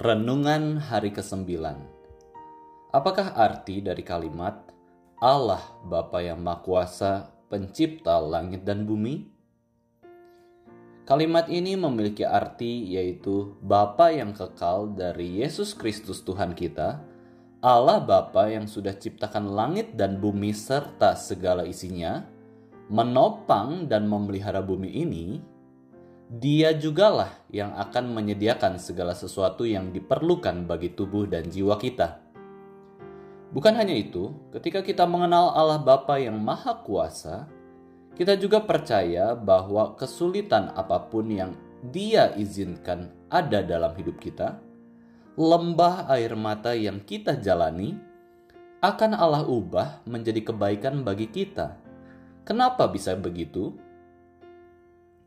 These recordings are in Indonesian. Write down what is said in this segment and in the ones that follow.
Renungan hari ke-9 Apakah arti dari kalimat Allah Bapa yang Maha Kuasa, pencipta langit dan bumi? Kalimat ini memiliki arti yaitu Bapa yang kekal dari Yesus Kristus Tuhan kita, Allah Bapa yang sudah ciptakan langit dan bumi serta segala isinya, menopang dan memelihara bumi ini, dia jugalah yang akan menyediakan segala sesuatu yang diperlukan bagi tubuh dan jiwa kita. Bukan hanya itu, ketika kita mengenal Allah Bapa yang Maha Kuasa, kita juga percaya bahwa kesulitan apa pun yang Dia izinkan ada dalam hidup kita, lembah air mata yang kita jalani akan Allah ubah menjadi kebaikan bagi kita. Kenapa bisa begitu?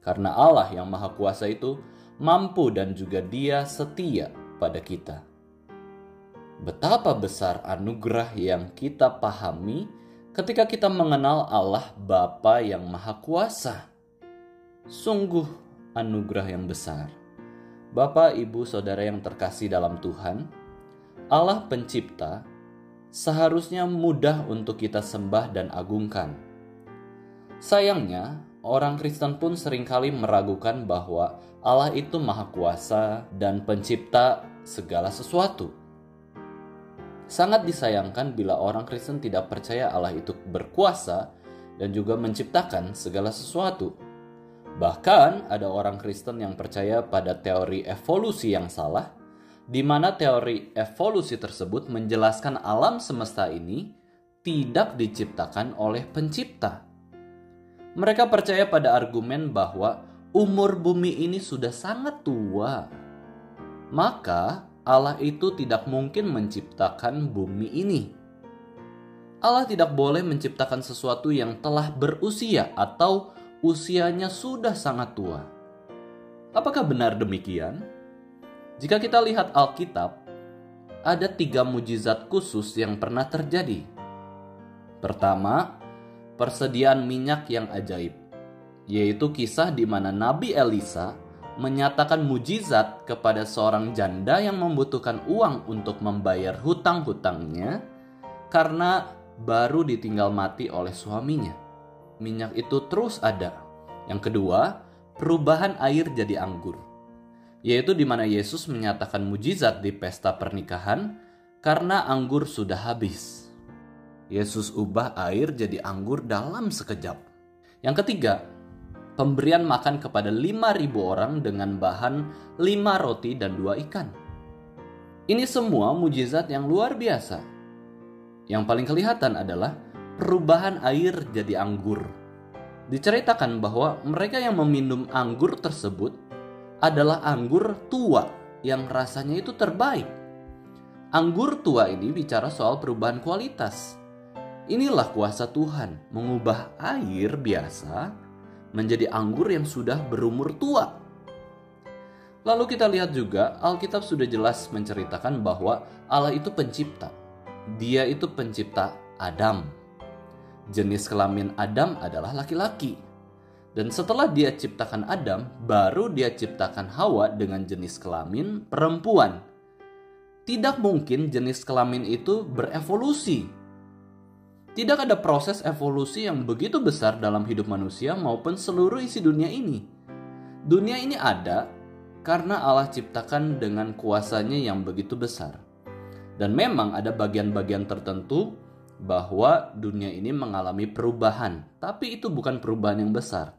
Karena Allah yang Maha Kuasa itu mampu dan juga Dia setia pada kita. Betapa besar anugerah yang kita pahami ketika kita mengenal Allah Bapa yang Maha Kuasa. Sungguh anugerah yang besar. Bapak, Ibu, Saudara yang terkasih dalam Tuhan, Allah pencipta seharusnya mudah untuk kita sembah dan agungkan. Sayangnya, orang Kristen pun sering kali meragukan bahwa Allah itu Maha Kuasa dan Pencipta segala sesuatu. Sangat disayangkan bila orang Kristen tidak percaya Allah itu berkuasa dan juga menciptakan segala sesuatu. Bahkan ada orang Kristen yang percaya pada teori evolusi yang salah, di mana teori evolusi tersebut menjelaskan alam semesta ini tidak diciptakan oleh pencipta mereka percaya pada argumen bahwa umur bumi ini sudah sangat tua. Maka Allah itu tidak mungkin menciptakan bumi ini. Allah tidak boleh menciptakan sesuatu yang telah berusia atau usianya sudah sangat tua. Apakah benar demikian? Jika kita lihat Alkitab, ada tiga mujizat khusus yang pernah terjadi. Pertama, persediaan minyak yang ajaib, yaitu kisah di mana Nabi Elisa menyatakan mujizat kepada seorang janda yang membutuhkan uang untuk membayar hutang-hutangnya karena baru ditinggal mati oleh suaminya. Minyak itu terus ada. Yang kedua, perubahan air jadi anggur, yaitu di mana Yesus menyatakan mujizat di pesta pernikahan karena anggur sudah habis. Yesus ubah air jadi anggur dalam sekejap. Yang ketiga, pemberian makan kepada 5.000 orang dengan bahan 5 roti dan 2 ikan. Ini semua mujizat yang luar biasa. Yang paling kelihatan adalah perubahan air jadi anggur. Diceritakan bahwa mereka yang meminum anggur tersebut adalah anggur tua yang rasanya itu terbaik. Anggur tua ini bicara soal perubahan kualitas Inilah kuasa Tuhan mengubah air biasa menjadi anggur yang sudah berumur tua. Lalu kita lihat juga Alkitab sudah jelas menceritakan bahwa Allah itu pencipta. Dia itu pencipta Adam. Jenis kelamin Adam adalah laki-laki. Dan setelah dia ciptakan Adam, baru dia ciptakan Hawa dengan jenis kelamin perempuan. Tidak mungkin jenis kelamin itu berevolusi tidak ada proses evolusi yang begitu besar dalam hidup manusia maupun seluruh isi dunia ini. Dunia ini ada karena Allah ciptakan dengan kuasanya yang begitu besar. Dan memang ada bagian-bagian tertentu bahwa dunia ini mengalami perubahan, tapi itu bukan perubahan yang besar.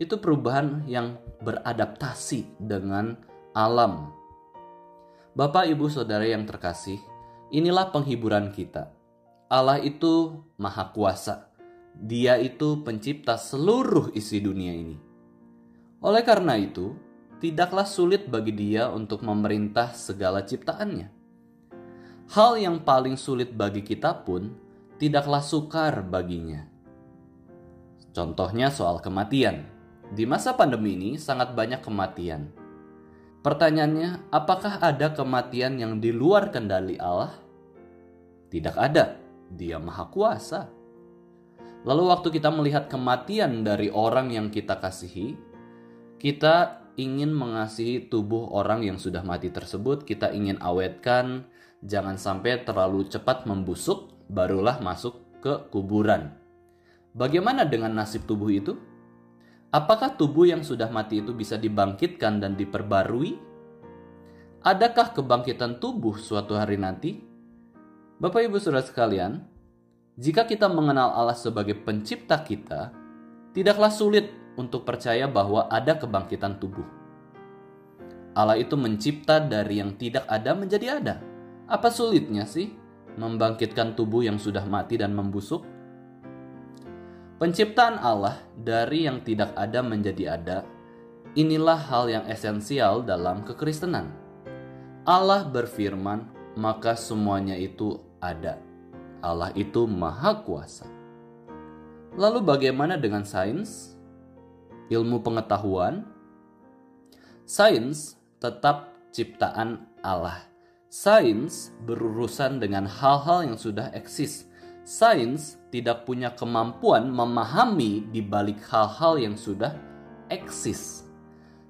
Itu perubahan yang beradaptasi dengan alam. Bapak, Ibu, Saudara yang terkasih, inilah penghiburan kita Allah itu maha kuasa. Dia itu pencipta seluruh isi dunia ini. Oleh karena itu, tidaklah sulit bagi dia untuk memerintah segala ciptaannya. Hal yang paling sulit bagi kita pun tidaklah sukar baginya. Contohnya soal kematian. Di masa pandemi ini sangat banyak kematian. Pertanyaannya, apakah ada kematian yang di luar kendali Allah? Tidak ada. Dia Maha Kuasa. Lalu, waktu kita melihat kematian dari orang yang kita kasihi, kita ingin mengasihi tubuh orang yang sudah mati tersebut, kita ingin awetkan, jangan sampai terlalu cepat membusuk, barulah masuk ke kuburan. Bagaimana dengan nasib tubuh itu? Apakah tubuh yang sudah mati itu bisa dibangkitkan dan diperbarui? Adakah kebangkitan tubuh suatu hari nanti? Bapak Ibu Saudara sekalian, jika kita mengenal Allah sebagai pencipta kita, tidaklah sulit untuk percaya bahwa ada kebangkitan tubuh. Allah itu mencipta dari yang tidak ada menjadi ada. Apa sulitnya sih membangkitkan tubuh yang sudah mati dan membusuk? Penciptaan Allah dari yang tidak ada menjadi ada, inilah hal yang esensial dalam kekristenan. Allah berfirman, maka semuanya itu ada. Allah itu maha kuasa. Lalu bagaimana dengan sains? Ilmu pengetahuan? Sains tetap ciptaan Allah. Sains berurusan dengan hal-hal yang sudah eksis, sains tidak punya kemampuan memahami di balik hal-hal yang sudah eksis.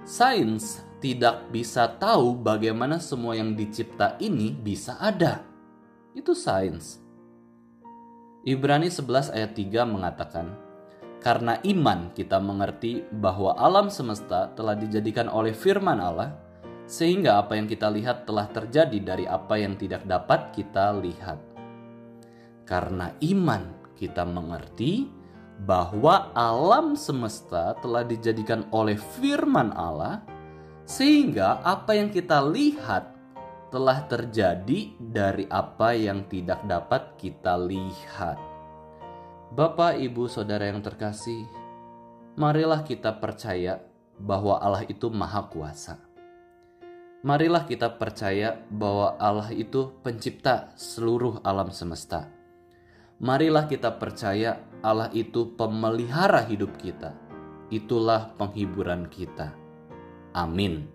Sains tidak bisa tahu bagaimana semua yang dicipta ini bisa ada. Itu sains. Ibrani 11 ayat 3 mengatakan, Karena iman kita mengerti bahwa alam semesta telah dijadikan oleh firman Allah, sehingga apa yang kita lihat telah terjadi dari apa yang tidak dapat kita lihat. Karena iman kita mengerti bahwa alam semesta telah dijadikan oleh firman Allah sehingga apa yang kita lihat telah terjadi dari apa yang tidak dapat kita lihat. Bapak, Ibu, Saudara yang terkasih, marilah kita percaya bahwa Allah itu Maha Kuasa. Marilah kita percaya bahwa Allah itu pencipta seluruh alam semesta marilah kita percaya Allah itu pemelihara hidup kita. Itulah penghiburan kita. Amin.